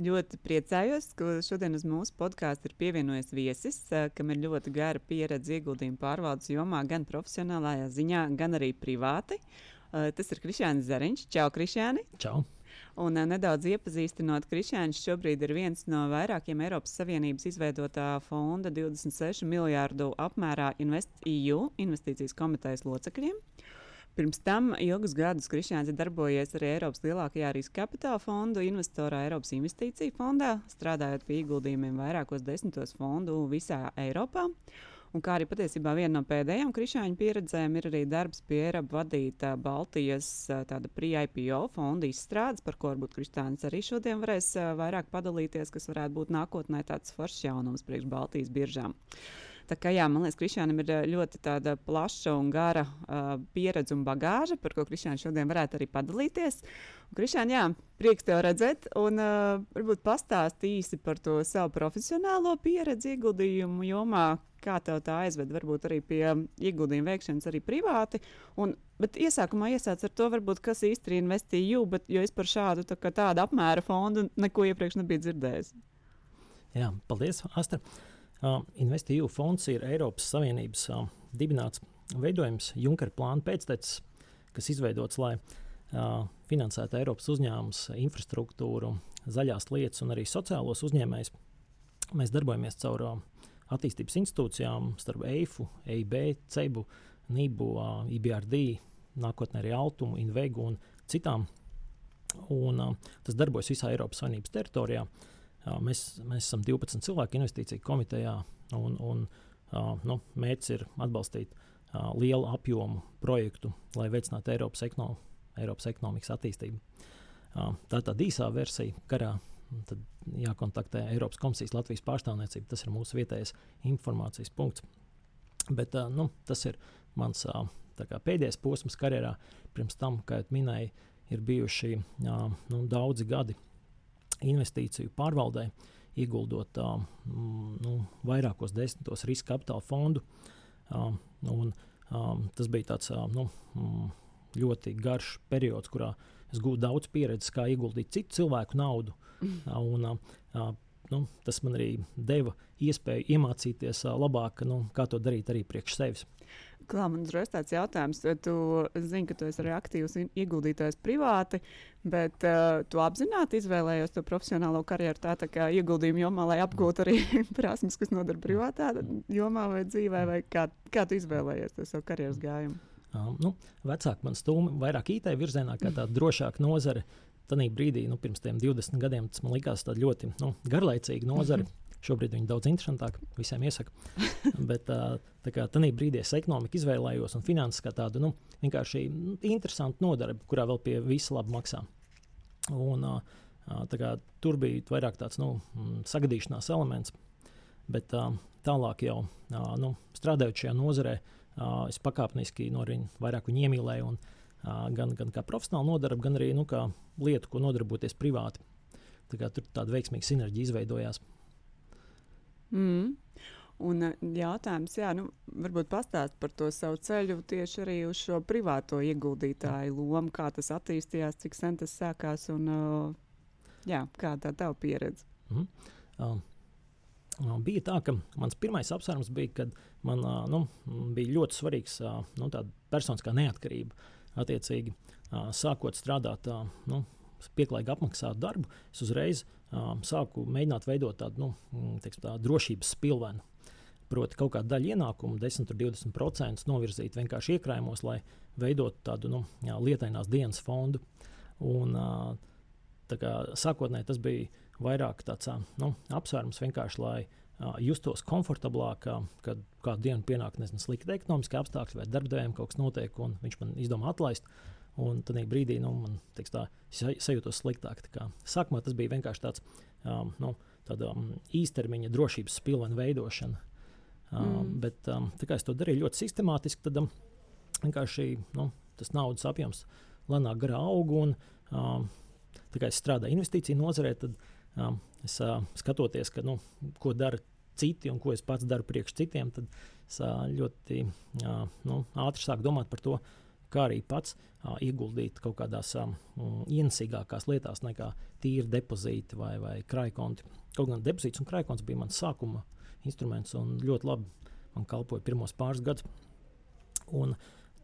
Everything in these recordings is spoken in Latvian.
Ļoti priecājos, ka šodien uz mūsu podkāstu ir pievienojies viesis, kam ir ļoti gara pieredze ieguldījumu pārvaldes jomā, gan profesionālajā ziņā, gan arī privāti. Tas ir Krišjānis Zariņš. Čau, Krišjāni! Čau! Un nedaudz iepazīstinot, Krišjānis šobrīd ir viens no vairākiem Eiropas Savienības izveidotā fonda 26 miljārdu apmērā InvestEU investīcijas komitejas locekļiem. Pirms tam ilgus gadus Krišņāns ir darbojies arī Eiropas lielākajā riska kapitāla fondu investorā Eiropas investīciju fondā, strādājot pie ieguldījumiem vairākos desmitos fondu visā Eiropā. Un kā arī patiesībā viena no pēdējām krišāņu pieredzēm ir arī darbs pie Eiropas vadītā Baltijas pre-IPO fonda izstrādes, par ko varbūt Kristāns arī šodien varēs vairāk padalīties, kas varētu būt nākotnē tāds foršs jaunums priekš Baltijas biržām. Tā kā, jā, man liekas, Krišānam ir ļoti plaša un gara uh, pieredze un bagāža, par ko Krišāns šodien varētu arī padalīties. Krišān, jā, prieks tev redzēt, un uh, varbūt pastāst īsi par to savu profesionālo pieredzi ieguldījumu jomā, kā tev tā aizved varbūt arī pie ieguldījuma veikšanas arī privāti. Un, bet iesākumā iesāc ar to, varbūt, kas īsti ir investīju, bet jo es par šādu tā, tādu apmēra fondu neko iepriekš nebiju dzirdējis. Jā, paldies, Asta. Uh, InvestEU fonds ir Eiropas Savienības dibināts veidojums Junkera plāna pēctecis, kas izveidots, lai finansētu Eiropas uzņēmumus, infrastruktūru, zaļās lietas un arī sociālos uzņēmējus. Mēs darbojamies caur attīstības institūcijām, starp EIFU, EIB, CEBU, NIBU, IBRD, nākotnē arī Altumu, Invegu un citām. Un, tas darbojas visā Eiropas Savienības teritorijā. Uh, Mēs, mēs esam 12 cilvēku investīciju komitejā, un, un nu, mērķis ir atbalstīt lielu apjomu projektu, lai veicinātu Eiropas, ekono, Eiropas ekonomikas attīstību. Tā ir tāda īsā versija, karā. Tad jākontaktē Eiropas komisijas Latvijas pārstāvniecība. Tas ir mūsu vietējais informācijas punkts. Bet nu, tas ir mans kā, pēdējais posms karjerā. Pirms tam, kā jau minēju, ir bijuši nu, daudzi gadi investīciju pārvaldē, ieguldot uh, nu, vairākos desmitos riska kapitāla fondu. Un, tas bija tāds nu, ļoti garš periods, kurā es gūstu daudz pieredzes, kā ieguldīt citu cilvēku naudu. Mm. Un, nu, tas man arī deva iespēju iemācīties labāk, nu, kā to darīt arī priekš sevis. Klā, man uzreiz tāds jautājums. Tu zini, ka tu esi arī aktīvs ieguldītājs privāti, bet uh, tu apzināti izvēlējies to profesionālo karjeru tā, tā kā ieguldījumu jomā, lai apgūtu arī prasmes, kas noder privātā jomā vai dzīvē, vai kā, kā tu izvēlējies to savu karjeras gājumu? Um, nu, vecāki man stūmi vairāk IT virzienā, kā tāda drošāka nozare. Tajā brīdī, nu, pirms 20 gadiem, tas man likās ļoti nu, garlaicīga nozare. Mm -hmm. Šobrīd viņi daudz interesantāk, visiem iesaku. Bet tā kā tajā brīdī es ekonomiku izvēlējos un finanses kā tādu nu, vienkārši nu, interesantu nodarbi, kurā vēl pie visa labi maksā. Un, kā, tur bija vairāk tāds nu, sagadīšanās elements. Bet tālāk jau nu, strādājot šajā nozarē, es pakāpeniski no viņa vairāk viņu iemīlēju. Un, gan, gan kā profesionāli nodarbi, gan arī nu, kā lietu, ko nodarboties privāti. Tā kā tur tāda veiksmīga sinerģija izveidojās. Mm. Un eh, jautājums, jā, nu, varbūt pastāst par to savu ceļu tieši arī uz šo privāto ieguldītāju lomu, kā tas attīstījās, cik sen tas sākās un uh, jā, kāda tā tava pieredze. Mm. Uh. Bija tā, ka mans pirmais apsvērums bija, kad man uh, nu, bija ļoti svarīgs uh, nu, personiskā neatkarība. Attiecīgi, uh, sākot strādāt uh, nu, pieklājīgi apmaksātu darbu, es uzreiz uh, sāku mēģināt veidot tādu nu, mm, teiksim, tā, drošības spilvenu. Proti, kaut kāda daļa ienākumu, 10 līdz 20% novirzīt vienkārši iekrājumos, lai veidotu tādu nu, jā, lietainās dienas fondu. Un, uh, kā, sākotnēji tas bija vairāk tāds nu, apsvērums vienkārši, lai uh, justos komfortablāk, kad kādu dienu pienāk nezinu, slikti ekonomiski apstākļi vai darbdevējiem kaut kas notiek, un viņš man izdomā atlaist. Un tad brīdī nu, man tā, sajūtos sliktāk. Sākumā tas bija vienkārši tāds um, nu, tāda, um, īstermiņa drošības pilna veidošana. Mm. Bet um, tā kā es to darīju ļoti sistemātiski, tad um, vienkārši nu, tas naudas apjoms lēnāk garā aug. Un, um, tā kā es strādāju investīciju nozarē, tad um, es uh, skatoties, ka, nu, ko dara citi un ko es pats daru priekš citiem, tad es uh, ļoti uh, nu, ātri sāku domāt par to, kā arī pats uh, ieguldīt kaut kādās um, ienesīgākās lietās nekā tīri depozīti vai, vai krājkonti. Kaut gan depozīts un krājkonts bija mans sākuma instruments un ļoti labi man kalpoja pirmos pāris gadus. Un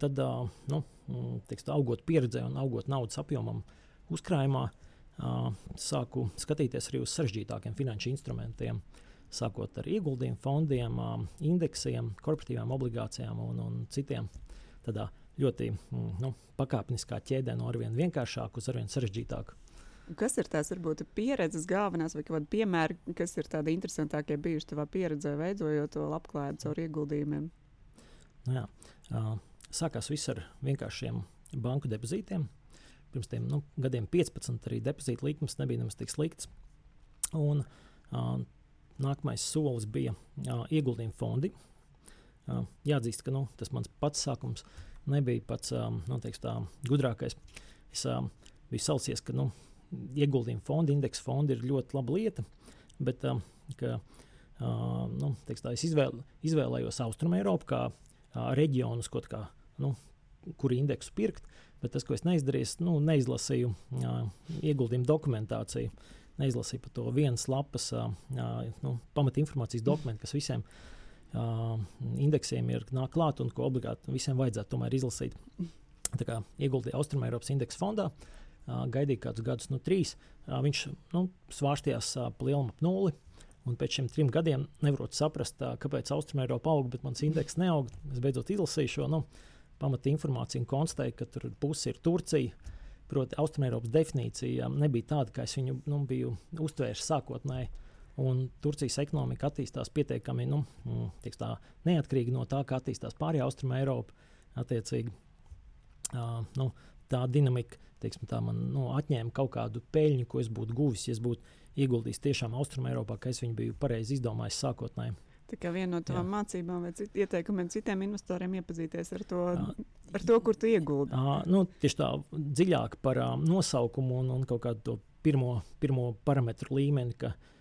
tad, uh, nu, teiks, tā, augot pieredzē un augot naudas apjomam uzkrājumā, uh, sāku skatīties arī uz sarežģītākiem finanšu instrumentiem. Sākot ar ieguldījumu fondiem, uh, indeksiem, korporatīvām obligācijām un, un citiem. Tādā ļoti mm, nu, pakāpeniskā ķēdē no arvien vienkāršāku uz arvien sarežģītāku. Kas ir tās varbūt pieredzes galvenās vai kādi piemēri, kas ir tādi interesantākie bijuši tavā pieredzē, veidojot to labklājību caur ieguldījumiem? Nu jā, sākās viss ar vienkāršiem banku depozītiem. Pirms tam nu, gadiem 15 arī depozīta likmes nebija nemaz tik slikts. Un, uh, nākamais solis bija uh, ieguldījuma fondi. Uh, jāatzīst, ka nu, tas mans pats sākums nebija pats nu, teiks, tā, gudrākais. Es biju salsies, ka nu, ieguldījuma fondi, indeksa fondi ir ļoti laba lieta, bet ka, nu, teiks, tā, es izvēl, izvēlējos Austrumu Eiropu kā reģionus, kā, nu, kur indeksu pirkt. Bet tas, ko es neizdarīju, nu, neizlasīju ieguldījumu dokumentāciju, neizlasīju par to vienas lapas uh, nu, pamatinformācijas dokumentu, kas visiem uh, indeksiem ir nāk klāt un ko obligāti visiem vajadzētu tomēr izlasīt. Tā kā ieguldīju Austrumēropas indeksa fondā, uh, gaidīju kādus gadus, nu, trīs. Uh, viņš nu, svārstījās uh, pa lielam ap nulli. Un pēc šiem trim gadiem nevaru saprast, kāpēc Austrumēropa aug, bet mans indeks neaug. Es beidzot izlasīju šo. Nu, pamata informāciju un konstatēju, ka tur pusi ir Turcija. Proti, Austrumēropas definīcija nebija tāda, kā es viņu nu, biju uztvērs sākotnēji. Un Turcijas ekonomika attīstās pietiekami nu, mm, tā, neatkarīgi no tā, kā attīstās pārējā Austrumēropa. Attiecīgi, uh, nu, tā dinamika teiksim, tā man nu, atņēma kaut kādu peļņu, ko es būtu guvis, ja es būtu ieguldījis tiešām Austrumēropā, ka es viņu biju pareizi izdomājis sākotnēji. Tā kā viena no tavām mācībām vai cit, ieteikumiem citiem investoriem iepazīties ar to, jā. ar to kur tu ieguldi. À, nu, tieši tā dziļāk par uh, nosaukumu un, un kaut kādu to pirmo, pirmo parametru līmeni, ka uh,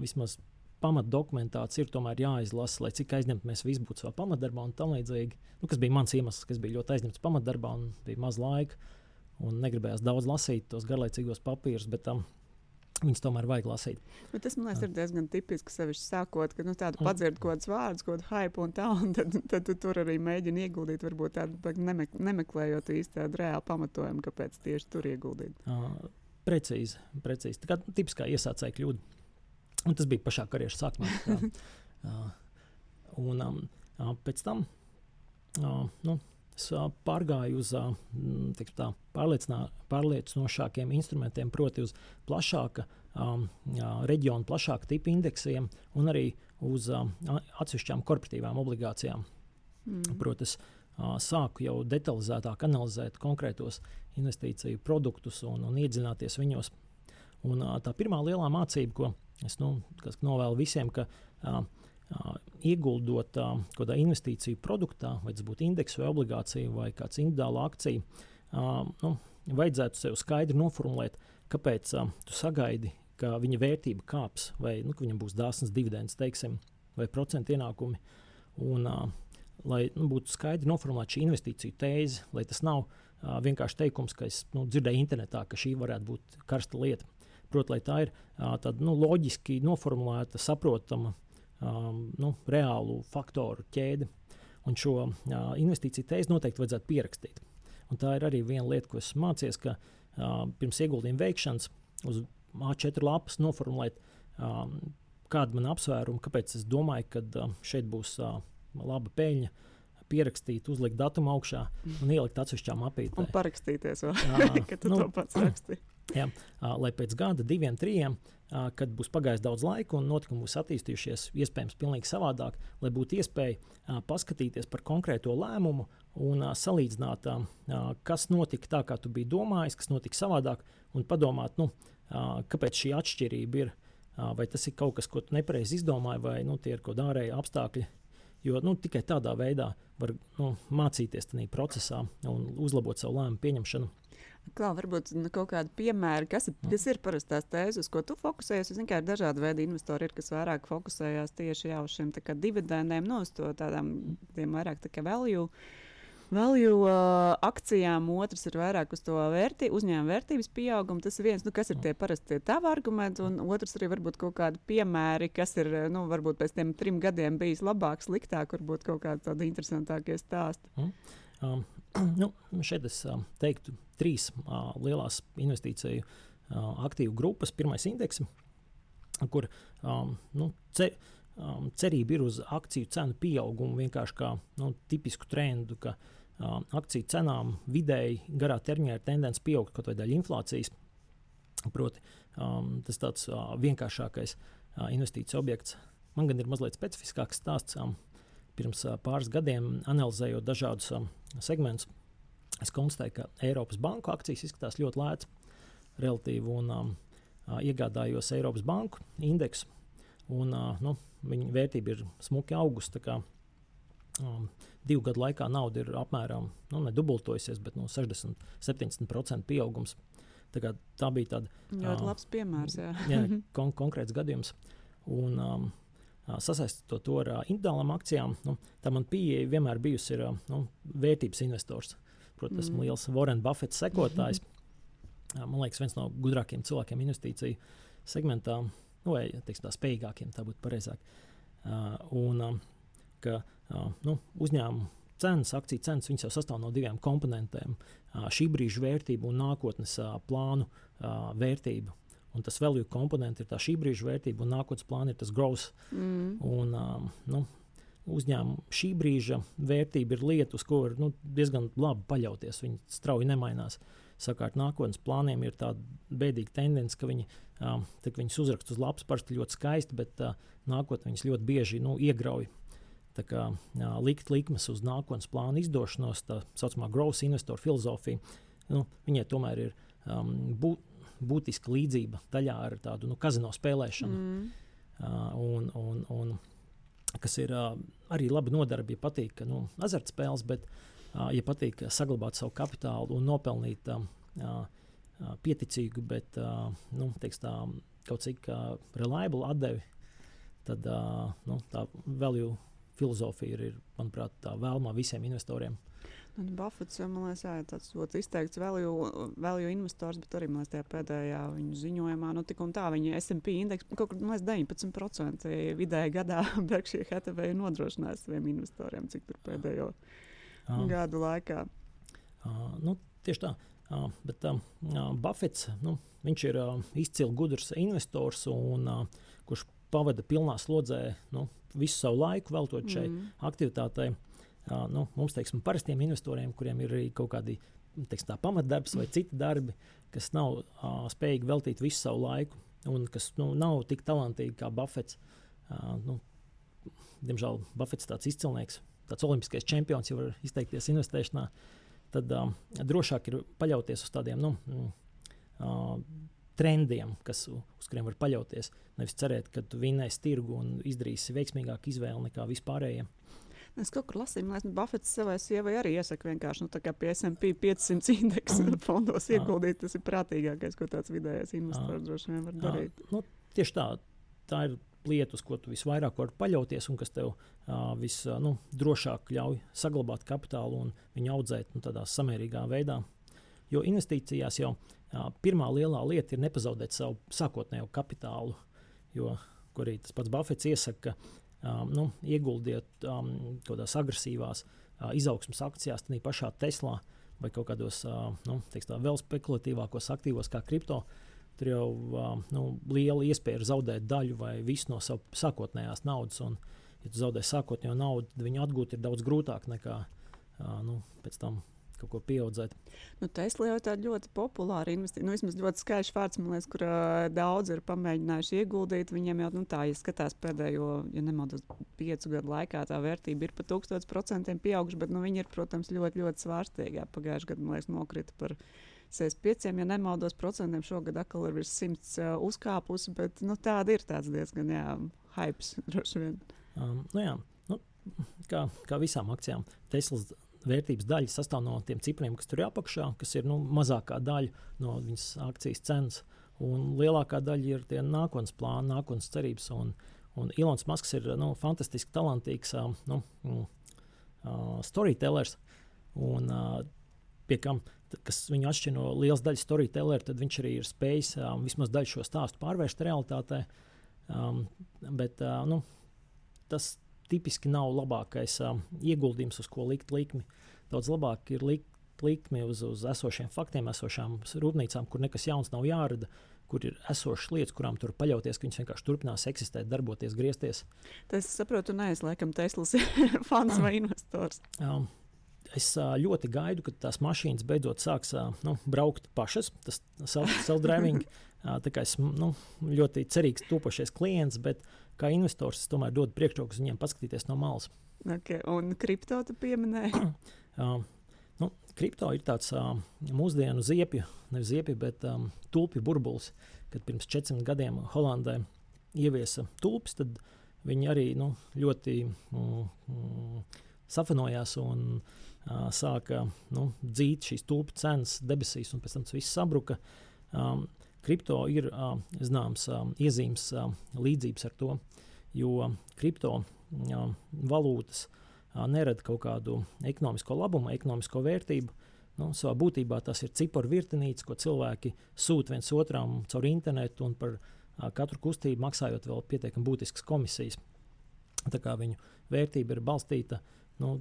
vismaz pamatdokumentācija ir tomēr jāizlasa, lai cik aizņemti mēs visi būtu savā pamatdarbā un tam līdzīgi. Nu, kas bija mans iemesls, kas bija ļoti aizņemts pamatdarbā un bija maz laika un negribējās daudz lasīt tos garlaicīgos papīrus. Bet, um, Viņus tomēr vajag lasīt. Bet tas man liekas, ir diezgan tipiski. Sevišķi sākot, ka nu, tādu padzird kaut kādus vārdus, kaut kādu hype un tā, un tad, tad tu tur arī mēģini ieguldīt. Varbūt tādu nemek nemeklējot īsti tādu reālu pamatojumu, kāpēc tieši tur ieguldīt. Uh, precīzi, precīzi. Tā kā tipiskā iesācēja kļūda. Un tas bija pašā karjeras sākumā. un um, pēc tam uh, nu, es uh, pārgāju uz uh, tā, pārliecinošākiem instrumentiem, proti, uz plašāka um, reģiona, plašāka tipa indeksiem un arī uz um, atsevišķām korporatīvām obligācijām. Mm. Uh, sāku jau detalizētāk analizēt konkrētos investīciju produktus un, un iedziļināties viņos. Un, tā pirmā lielā mācība, ko es nu, novēlu visiem, ka uh, uh, ieguldot uh, kaut kādā investīciju produktā, vai tas būtu indeks vai obligācija vai kāds individuāla akcija, uh, nu, vajadzētu sev skaidri noformulēt, kāpēc uh, tu sagaidi, ka viņa vērtība kāps, vai nu, viņam būs dāsnas dividends, teiksim, vai procentu ienākumi. Un, uh, lai nu, būtu skaidri noformulēta šī investīciju tēze, lai tas nav uh, vienkārši teikums, ka es nu, dzirdēju internetā, ka šī varētu būt karsta lieta. Protams, lai tā ir tāda nu, loģiski noformulēta, saprotama, um, nu, reālu faktoru ķēde. Un šo uh, investīciju tēzi noteikti vajadzētu pierakstīt. Un tā ir arī viena lieta, ko esmu mācījies, ka uh, pirms ieguldījuma veikšanas uz A4 lapas noformulēt, um, kāda man apsvēruma, kāpēc es domāju, ka uh, šeit būs uh, laba peļņa. Pierakstīt, uzlikt datumu augšā un ielikt atsevišķā mapītē. Un parakstīties, vēl, ka tu nu, to pats rakstīji. Jā, lai pēc gada, diviem, trim, kad būs pagājis daudz laika un notikumi būs attīstījušies iespējams pavisam savādāk, lai būtu iespēja paskatīties par konkrēto lēmumu un salīdzināt, kas notika tā, kā tu biji domājis, kas notika savādāk, un padomāt, nu, kāpēc šī atšķirība ir. Vai tas ir kaut kas, ko tu nepareizi izdomāji, vai nu, tie ir kaut kādi ārēji apstākļi, Jo nu, tikai tādā veidā var nu, mācīties tajā procesā un uzlabot savu lēmumu pieņemšanu. Klau, varbūt nu, kaut kādi piemēri, kas, ir, kas ir parasti tās tēzes, uz ko tu fokusējies. Es zinu, ka ir dažādi veidi investori, ir, kas vairāk fokusējās tieši jau uz šiem dividendiem, no nu, tādām vairāk tā value value uh, akcijām, otrs ir vairāk uz to vērtī, uzņēmuma vērtības pieaugumu. Tas ir viens, nu, kas ir tie parasti tavi argumenti, un otrs arī varbūt kaut kādi piemēri, kas ir, nu, varbūt pēc tiem trim gadiem bijis labāk, sliktāk, varbūt kaut kādi tādi interesantākie stāsti. Mm. Um, nu, šeit es um, teiktu trīs uh, lielās investīciju uh, aktīvu grupas. Pirmais indeks, kur um, nu, ce, um, cerība ir uz akciju cenu pieaugumu, vienkārši kā nu, tipisku trendu, ka uh, akciju cenām vidēji garā termiņā ir tendence pieaugt kaut vai daļa inflācijas. Proti, um, tas tāds uh, vienkāršākais uh, investīciju objekts. Man gan ir mazliet specifiskāks stāsts. Um, pirms uh, pāris gadiem, analizējot dažādus um, segmentus, es konstatēju, ka Eiropas banku akcijas izskatās ļoti lētas relatīvi un um, iegādājos Eiropas banku indeksu. Un, uh, nu, viņa vērtība ir smuki augusi. Um, divu gadu laikā nauda ir apmēram nu, nedubultojusies, bet nu, 60-70% pieaugums. Tā, tā bija tāda ļoti uh, labs piemērs. Jā, jā kon konkrēts gadījums. Un, um, sasaistot to ar uh, individuālām akcijām, nu, tā man pieeja vienmēr bijusi ir, uh, nu, vērtības investors. Protams, esmu mm. liels Warren Buffett sekotājs. Mm. Man liekas, viens no gudrākajiem cilvēkiem investīciju segmentā, nu, vai teiksim, tā spējīgākiem, tā būtu pareizāk. Uh, un, uh, nu, uzņēmuma cenas, akciju cenas, jau sastāv no diviem komponentiem šī brīža vērtība un nākotnes plānu vērtība. Un tas vēl viens komponents ir tā šī brīža vērtība, un nākotnes plāns ir tas growth. Mm. Un, nu, uzņēmuma šī brīža vērtība ir lieta, uz ko var nu, diezgan labi paļauties. Viņi strauji nemainās. Savukārt, nākotnes plāniem ir tāda bēdīga tendence, ka viņi, um, viņus uzrakst uz lapas parasti ļoti skaisti, bet uh, nākotnē viņus ļoti bieži nu, iegrauj kā, jā, likt likmes uz nākotnes plānu izdošanos, tā saucamā growth investoru filozofija, nu, viņai tomēr ir um, bū, būtiska līdzība daļā ar tādu nu, kazino spēlēšanu. Mm. Uh, un, un, un, kas ir uh, arī laba nodarbe, ja patīk ka, nu, azartspēles, bet, uh, ja patīk saglabāt savu kapitālu un nopelnīt uh, uh, pieticīgu, bet uh, nu, teiks, tā, kaut cik uh, reliable atdevi, tad uh, nu, tā value filozofija ir, manuprāt, tā vēlmā visiem investoriem. Nu, Buffets man liekas, jā, tāds ļoti izteikts value, value investors, bet arī liekas, tajā pēdējā viņu ziņojumā, nu, tik un tā, viņa SP indeks kaut kur liekas, 19% vidēji gadā Berkshire Hathaway nodrošinās saviem investoriem, cik tur pēdējo uh, gadu laikā. Uh, nu, tieši tā. Uh, bet uh, Buffets nu, ir uh, izcils gudrs investors, un, uh, kurš pavada pilnā slodzē nu, visu savu laiku veltot šai mm. aktivitātei. Uh, nu, mums, teiksim, parastiem investoriem, kuriem ir arī kaut kādi teiksim, pamatdarbs vai citi darbi, kas nav uh, spējīgi veltīt visu savu laiku un kas nu, nav tik talantīgi kā Buffets. Uh, nu, diemžēl Buffets ir tāds izcilnieks, tāds olimpiskais čempions, jau var izteikties investēšanā. Tad uh, drošāk ir paļauties uz tādiem nu, uh, trendiem, kas, uz kuriem var paļauties. Nevis cerēt, ka tu vinnēsi tirgu un izdarīsi veiksmīgāku izvēli nekā vispārējiem. Es kaut kur lasīju, ka Buffets savai sievai arī iesaka vienkārši nu, pie SP 500 indeksa fondos ieguldīt. Tas ir prātīgākais, ko tāds vidējais investors droši vien var darīt. Nu, tieši tā, tā ir lieta, uz ko tu visvairāk vari paļauties un kas tev visdrošāk nu, ļauj saglabāt kapitālu un viņu audzēt nu, tādā samērīgā veidā. Jo investīcijās jau pirmā lielā lieta ir nepazaudēt savu sākotnējo kapitālu. Jo, kur arī tas pats Buffets iesaka, ka um, nu, ieguldiet um, kaut kādās agresīvās uh, izaugsmas akcijās, tā pašā Teslā vai kaut kādos uh, nu, tā, vēl spekulatīvākos aktīvos, kā kripto. Tur jau uh, nu, liela iespēja ir zaudēt daļu vai visu no savas sākotnējās naudas. Un, ja tu zaudē sākotnējo naudu, viņu atgūt ir daudz grūtāk nekā uh, nu, pēc tam kaut ko pieaudzēt. Nu, Tesla jau ir tāda ļoti populāra investīcija. Nu, vismaz ļoti skaļš vārds, liekas, kur uh, daudz ir pamēģinājuši ieguldīt. Viņiem jau nu, tā, ja skatās pēdējo, ja nemaldos, piecu gadu laikā, tā vērtība ir pa tūkstotis procentiem pieauguša, bet nu, viņi ir, protams, ļoti, ļoti svārstīgi. Pagājušajā gadā, man liekas, nokrita par 65, ja nemaldos, procentiem. Šogad atkal ir virs 100 uh, uzkāpusi, bet nu, tāda ir tāds diezgan jā, hypes droši vien. Um, nu jā. Nu, kā, kā visām akcijām, Teslas vērtības daļa sastāv no tiem cipriem, kas tur ir apakšā, kas ir nu, mazākā daļa no viņas akcijas cenas. Un lielākā daļa ir tie nākotnes plāni, nākotnes cerības. Un, un Ilons Masks ir nu, fantastiski talantīgs nu, uh, storytellers. Un, pie kam kas viņu atšķir no lielas daļas storytelleru, tad viņš arī ir spējis um, vismaz daļu šo stāstu pārvērst realitātē. Um, bet uh, nu, tas tipiski nav labākais um, ieguldījums, uz ko likt likmi. Daudz labāk ir likt likmi uz, uz esošiem faktiem, esošām rūpnīcām, kur nekas jauns nav jārada, kur ir esošas lietas, kurām tur paļauties, ka viņas vienkārši turpinās eksistēt, darboties, griezties. Tas, saprotu, neesmu laikam Teslas fans vai investors. Um, es ļoti gaidu, kad tās mašīnas beidzot sāks nu, braukt pašas, tas self-driving. Uh, tā kā es nu, ļoti cerīgs topošais klients, bet kā investors, es tomēr dodu priekšroku viņiem paskatīties no malas. Okay. Un kripto tu pieminēji? uh, nu, kripto ir tāds uh, mūsdienu ziepju, nevis ziepju, bet um, tulpju burbulis. Kad pirms 400 gadiem Holandē ieviesa tulpes, tad viņi arī nu, ļoti mm, mm, safanojās un uh, sāka nu, dzīt šīs tulpu cenas debesīs, un pēc tam tas viss sabruka. Um, kripto ir zināms iezīmes līdzības ar to, jo kripto valūtas nerada kaut kādu ekonomisko labumu, ekonomisko vērtību. Nu, savā būtībā tas ir ciparu virtenīts, ko cilvēki sūta viens otram caur internetu un par katru kustību maksājot vēl pietiekami būtiskas komisijas. Tā kā viņu vērtība ir balstīta nu,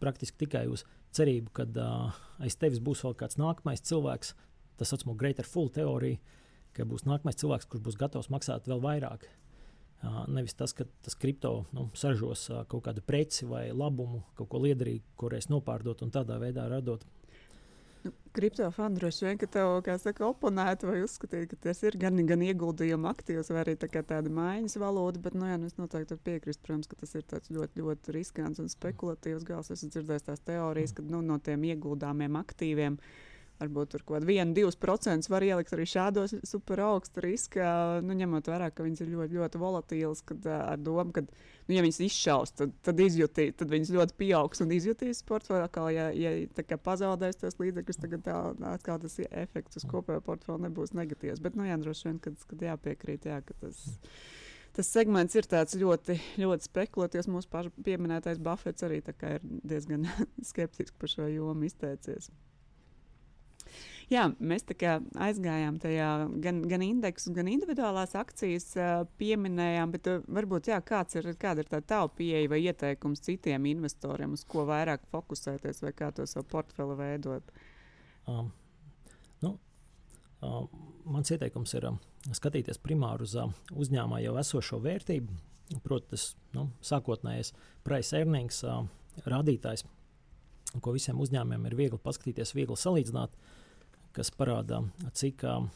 praktiski tikai uz cerību, ka uh, aiz tevis būs vēl kāds nākamais cilvēks, tas saucamo greater full teoriju, ka būs nākamais cilvēks, kurš būs gatavs maksāt vēl vairāk. Nevis tas, ka tas kripto nu, sažos kaut kādu preci vai labumu, kaut ko liederīgu, ko reiz nopārdot un tādā veidā radot. Nu, Kriptofani droši vien, ka tev, kā saka, oponētu vai uzskatīt, ka tas ir gan, gan ieguldījuma aktīvs, vai arī tā tāda maiņas valoda, bet, nu jā, nu es noteikti piekrītu, protams, ka tas ir ļoti, ļoti riskants un spekulatīvs gals. Es esmu dzirdējis tās teorijas, ka nu, no tiem ieguldāmiem aktīviem uh, varbūt tur kaut kāda 1-2% var ielikt arī šādos super augsta riska, nu, ņemot vērā, ka viņas ir ļoti, ļoti volatīlas, kad ar domu, ka, nu, ja viņas izšaus, tad, tad izjutīs, tad viņas ļoti pieaugs un izjutīs portfeļā, kā ja, ja pazaudēs tos līdzekļus, tad tā, atkal tas efekts uz kopējo portfeli nebūs negatīvs. Bet, nu, jā, droši vien, kad, kad jāpiekrīt, jā, ka tas. Tas segments ir ļoti, ļoti spekulatīvs. Mūsu pašu pieminētais Buffets arī ir diezgan skeptisks par šo jomu izteicies. Jā, mēs aizgājām tajā gan, gan indeksu, gan individuālās akcijas pieminējām, bet varbūt jā, kāds ir, kāda ir tā tava pieeja vai ieteikums citiem investoriem, uz ko vairāk fokusēties vai kā to savu portfeli veidot? Um, nu, uh, mans ieteikums ir uh, skatīties primāri uz uh, uzņēmumā jau esošo vērtību. Protams, nu, sākotnējais price earnings uh, rādītājs, ko visiem uzņēmumiem ir viegli paskatīties, viegli salīdzināt. Uh, kas parāda, cik uh,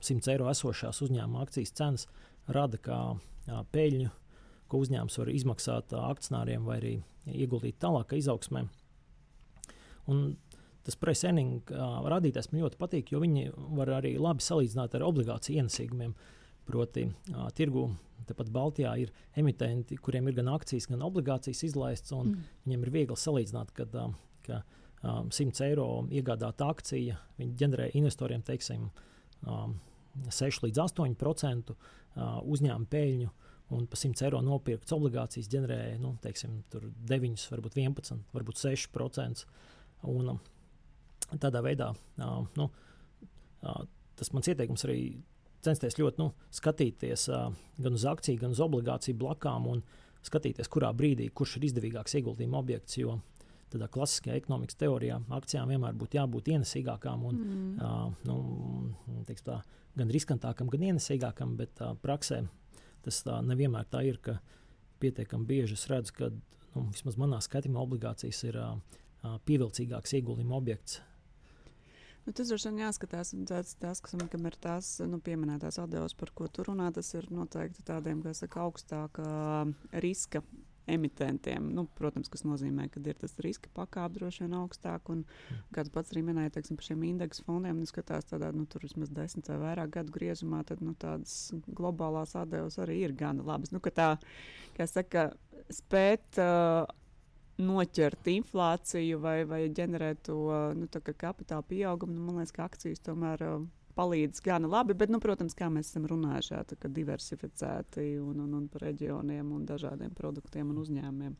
100 eiro esošās uzņēmuma akcijas cenas rada kā peļņu, ko uzņēmums var izmaksāt akcionāriem vai arī ieguldīt tālākā izaugsmē. Un tas presēning uh, rādītājs man ļoti patīk, jo viņi var arī labi salīdzināt ar obligāciju ienesīgumiem. Proti, uh, tirgu tepat Baltijā ir emitenti, kuriem ir gan akcijas, gan obligācijas izlaistas, un mm. viņiem ir viegli salīdzināt, kad, uh, ka um, 100 eiro iegādāta akcija, viņi ģenerē investoriem teiksim, um, 6 līdz 8% uh, uzņēmuma peļņu. Un par 100 eiro nopirktas obligācijas ģenerēja nu, teiksim, 9, varbūt 11, varbūt 6%. Un, um, tādā veidā uh, nu, uh, tas mans ieteikums arī censties ļoti nu, skatīties uh, gan uz akciju, gan uz obligāciju blakām un skatīties, kurā brīdī kurš ir izdevīgāks ieguldījuma objekts. Jo tādā klasiskajā ekonomikas teorijā akcijām vienmēr būtu jābūt ienesīgākām un mm. uh, nu, tā, gan riskantākam, gan ienesīgākam, bet uh, praksē tas tā nevienmēr tā ir, ka pietiekami bieži es redzu, ka nu, vismaz manā skatījumā obligācijas ir uh, pievilcīgāks ieguldījuma objekts. Nu, tas droši vien jāskatās, tas, tas kas man ir tās nu, pieminētās atdevas, par ko tu runā, tas ir noteikti tādiem, kas saka, augstāka riska emitentiem. Nu, protams, tas nozīmē, ka ir tas riska pakāpe droši vien augstāk. Un, mm. Kāds pats arī minēja, teiksim, par šiem indeksu fondiem, nu, skatās tādā, nu, tur vismaz desmit vai vairāk gadu griezumā, tad nu, tādas globālās atdevas arī ir gana labas. Nu, tā, kā saka, spēt uh, noķert inflāciju vai, vai ģenerēt to nu, kapitāla pieaugumu. Nu, man liekas, ka akcijas tomēr uh, palīdz gana labi, bet, nu, protams, kā mēs esam runājuši, tā, diversificēti un, un, un par reģioniem un dažādiem produktiem un uzņēmumiem.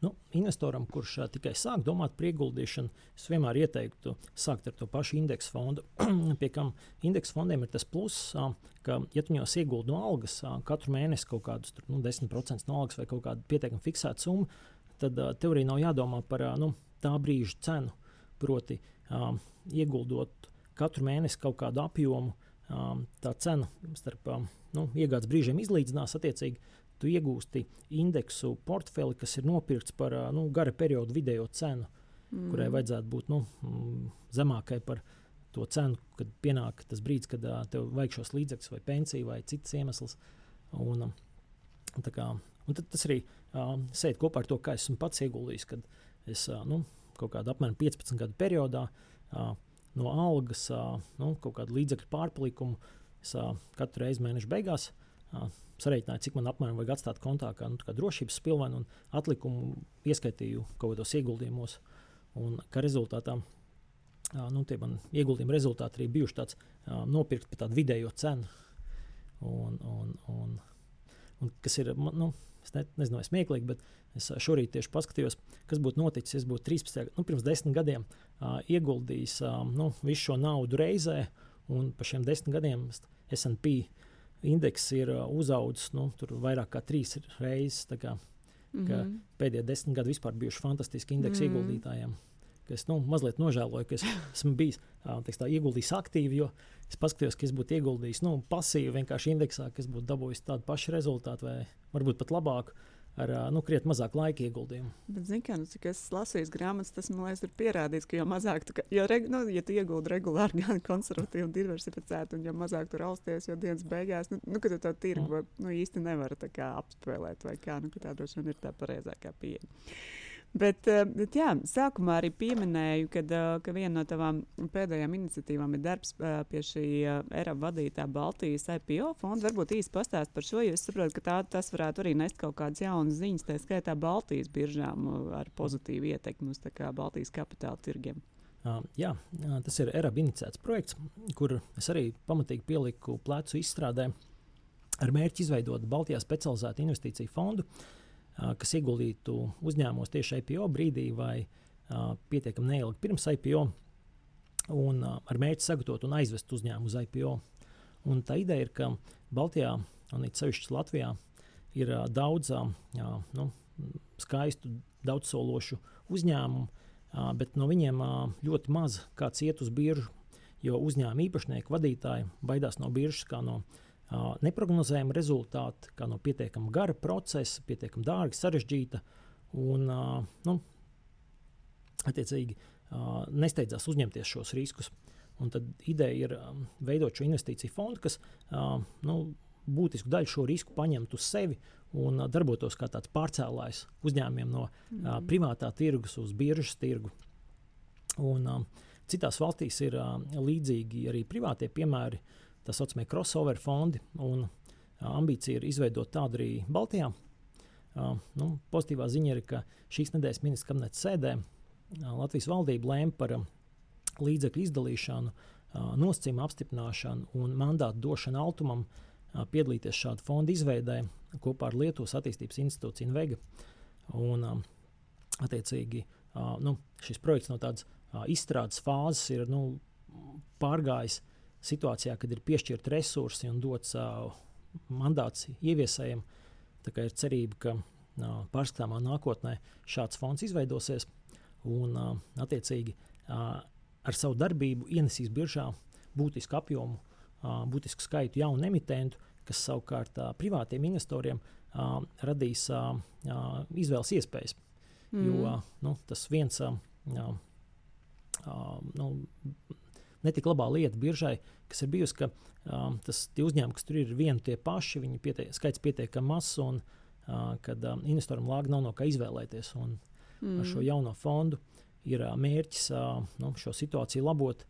Nu, investoram, kurš uh, tikai sāk domāt par ieguldīšanu, es vienmēr ieteiktu sākt ar to pašu indeksu fondu. Pie kam indeksu fondiem ir tas pluss, uh, ka, ja tu viņos ieguldi no algas uh, katru mēnesi kaut kādus tur, nu, 10% no algas vai kaut kādu pietiekami fiksētu summu, tad uh, tev arī nav jādomā par uh, nu, tā brīža cenu. Proti, uh, ieguldot katru mēnesi kaut kādu apjomu, uh, tā cena starp uh, nu, iegādes brīžiem izlīdzinās attiecīgi tu iegūsti indeksu portfeli, kas ir nopirkts par nu, gara periodu vidējo cenu, mm. kurai vajadzētu būt nu, mm, zemākai par to cenu, kad pienāk tas brīdis, kad uh, tev vajag šos līdzekļus, vai pensiju, vai citas iemesls. Un, uh, kā, un tas arī uh, sēž kopā ar to, kā esmu pats ieguldījis, kad es uh, nu, kaut kādā apmēram 15 gadu periodā uh, no algas nu, kaut kādu līdzekļu pārpalikumu es katru reizi mēneša beigās sarēķināju, cik man apmēram vajag atstāt kontā, kā, nu, kā drošības spilvenu, un atlikumu ieskaitīju kaut kādos ieguldījumos. Un kā rezultātā nu, tie man ieguldījumi rezultāti arī bijuši tāds nopirkt par tādu vidējo cenu. Un, un, un, un kas ir, nu, es ne, nezinu, vai smieklīgi, bet es šorīt tieši paskatījos, kas būtu noticis. Es būtu 13, nu, pirms desmit gadiem uh, ieguldījis uh, nu, visu šo naudu reizē, un pa šiem desmit gadiem SP indeks ir uh, uzaudzis nu, vairāk kā trīs reizes. Kā, mm -hmm. Pēdējie desmit gadi vispār bijuši fantastiski indeksu mm -hmm. ieguldītājiem. Es nu, mazliet nožēloju, ka es esmu bijis teiks, tā, ieguldījis aktīvi, jo es paskatījos, ka es būtu ieguldījis nu, pasīvi vienkārši indeksā, ka es būtu dabūjis tādu pašu rezultātu vai varbūt pat labāku ar nu, krietni mazāk laika ieguldījumu. Bet, kā, nu, cik es lasīju grāmatas, tas man liekas, ir pierādīts, ka jo mazāk tu, jo, reg, nu, ja tu ieguldi regulāri, gan konservatīvi, diversificēti, un jo mazāk tur rausties, jo dienas beigās, nu, nu kad tu to tirgu mm. nu, īsti nevari apspēlēt, vai kā, nu, tā droši vien ir tā pareizākā pieeja. Bet, eh, bet jā, sākumā arī pieminēju, kad, eh, ka viena no tavām pēdējām iniciatīvām ir darbs eh, pie šī ERAB vadītā Baltijas IPO fonda. Varbūt īsi pastāst par šo, jo es saprotu, ka tā, tas varētu arī nest kaut kādas jaunas ziņas, tā skaitā Baltijas biržām ar pozitīvu ietekmi uz Baltijas kapitāla tirgiem. Uh, jā, tas ir ERAB iniciēts projekts, kur es arī pamatīgi pieliku plecu izstrādē ar mērķi izveidot Baltijā specializētu investīciju fondu, uh, kas ieguldītu uzņēmumos tieši IPO brīdī vai pietiekami neilgi pirms IPO, un ar mērķi sagatavot un aizvest uzņēmumu uz IPO. Un tā ideja ir, ka Baltijā, un it sevišķi Latvijā, ir daudz nu, skaistu, daudzsološu uzņēmumu, bet no viņiem ļoti maz kāds iet uz biržu, jo uzņēmuma īpašnieki, vadītāji baidās no biržas kā no biržas neparedzējama rezultāti, kā no pietiekami gara procesa, pietiekami dārga, sarežģīta un nu, attiecīgi nesteidzās uzņemties šos riskus. Un tad ideja ir veidot šo investīciju fondu, kas nu, būtisku daļu šo risku paņemtu uz sevi un darbotos kā tāds pārcēlājs uzņēmumiem no mm. privātā tirgus uz biržas tirgu. Un, citās valstīs ir līdzīgi arī privātie piemēri. Uh, tā saucamie crossover fondi. Un, ambīcija ir izveidot tādu arī Baltijā. Uh, nu, pozitīvā ziņa ir, ka šīs nedēļas ministra kabineta sēdē uh, Latvijas valdība lēma par uh, līdzekļu izdalīšanu, nosacījumu apstiprināšanu un mandātu došanu Altumam piedalīties šādu fondu izveidē kopā ar Lietuvas attīstības institūciju Vega. Un, attiecīgi, nu, šis projekts no tādas izstrādes fāzes ir nu, pārgājis situācijā, kad ir piešķirti resursi un dots uh, mandāts ieviesējiem. Ir cerība, ka uh, pārskatāmā nākotnē šāds fonds izveidosies un uh, attiecīgi uh, ar savu darbību ienesīs biržā būtisku apjomu, uh, būtisku skaitu jaunu emitentu, kas savukārt uh, privātiem investoriem uh, radīs uh, uh, izvēles iespējas. Mm. Jo uh, nu, tas viens uh, uh, nu, netik labā lieta biržai, kas ir bijusi, ka um, tas uzņēmumi, kas tur ir vieni tie paši, viņi pietiek, skaits pietiekami mazs, un uh, kad um, investoram lāga nav no kā izvēlēties. Un, mm. Ar šo jauno fondu ir uh, mērķis uh, nu, šo situāciju labot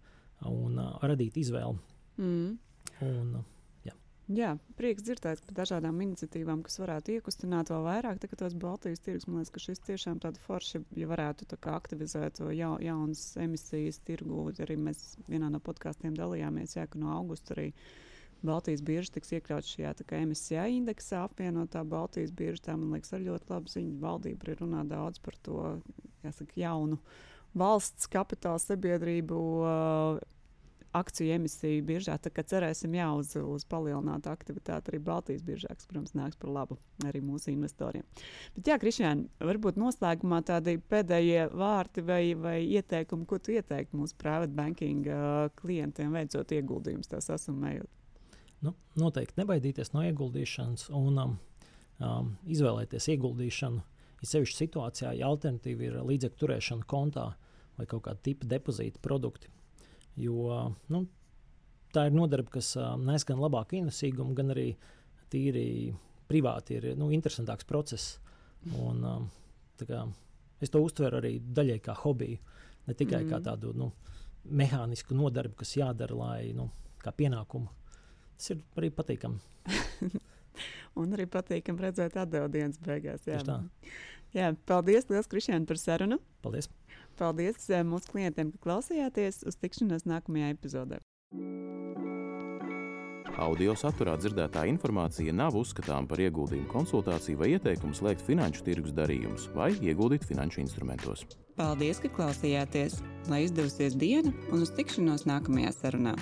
un uh, radīt izvēli. Mm. Un, uh, Jā, prieks dzirdēt par dažādām iniciatīvām, kas varētu iekustināt vēl vairāk. Tagad tos Baltijas tirgus, man liekas, ka šis tiešām tāda forša, ja varētu tā aktivizēt ja, jaunas emisijas tirgu. Arī mēs vienā no podkāstiem dalījāmies, jā, ka no augusta arī Baltijas birža tiks iekļauts šajā emisijā indeksā, apvienotā Baltijas birža. Tā man liekas, arī ļoti labi ziņa. Valdība arī runā daudz par to, jāsaka, jaunu valsts kapitāla sabiedrību. Uh, akciju emisiju biržā. Tā kā cerēsim jā, uz, uz palielinātu aktivitāti arī Baltijas biržā, kas, protams, nāks par labu arī mūsu investoriem. Bet, jā, Krišņān, varbūt noslēgumā tādi pēdējie vārti vai, vai ieteikumi, ko tu ieteiktu mūsu private banking uh, klientiem veicot ieguldījumus, tās asummējot. Nu, noteikti nebaidīties no ieguldīšanas un um, um, izvēlēties ieguldīšanu. Ir sevišķi situācijā, ja alternatīva ir līdzekļu turēšana kontā vai kaut kāda tipa depozīta produkti. Jo nu, tā ir nodarbe, kas nes gan labāku ienesīgumu, gan arī tīri privāti ir nu, interesantāks process. Un, kā, es to uztveru arī daļai kā hobiju, ne tikai mm. kā tādu nu, mehānisku nodarbi, kas jādara, lai nu, kā pienākumu. Tas ir arī patīkami. Un arī patīkami redzēt dienas beigās. Jā. Jā, paldies, Lielas Kristiāna, par sarunu. Paldies! Paldies eh, mūsu klientiem, ka klausījāties. Uz tikšanos nākamajā epizodē. Audio saturā dzirdētā informācija nav uzskatāms par ieguldījumu konsultāciju vai ieteikumu slēgt finanšu tirgus darījumus vai ieguldīt finanšu instrumentos. Paldies, ka klausījāties! Lai izdevusies diena un uz tikšanos nākamajā sarunā!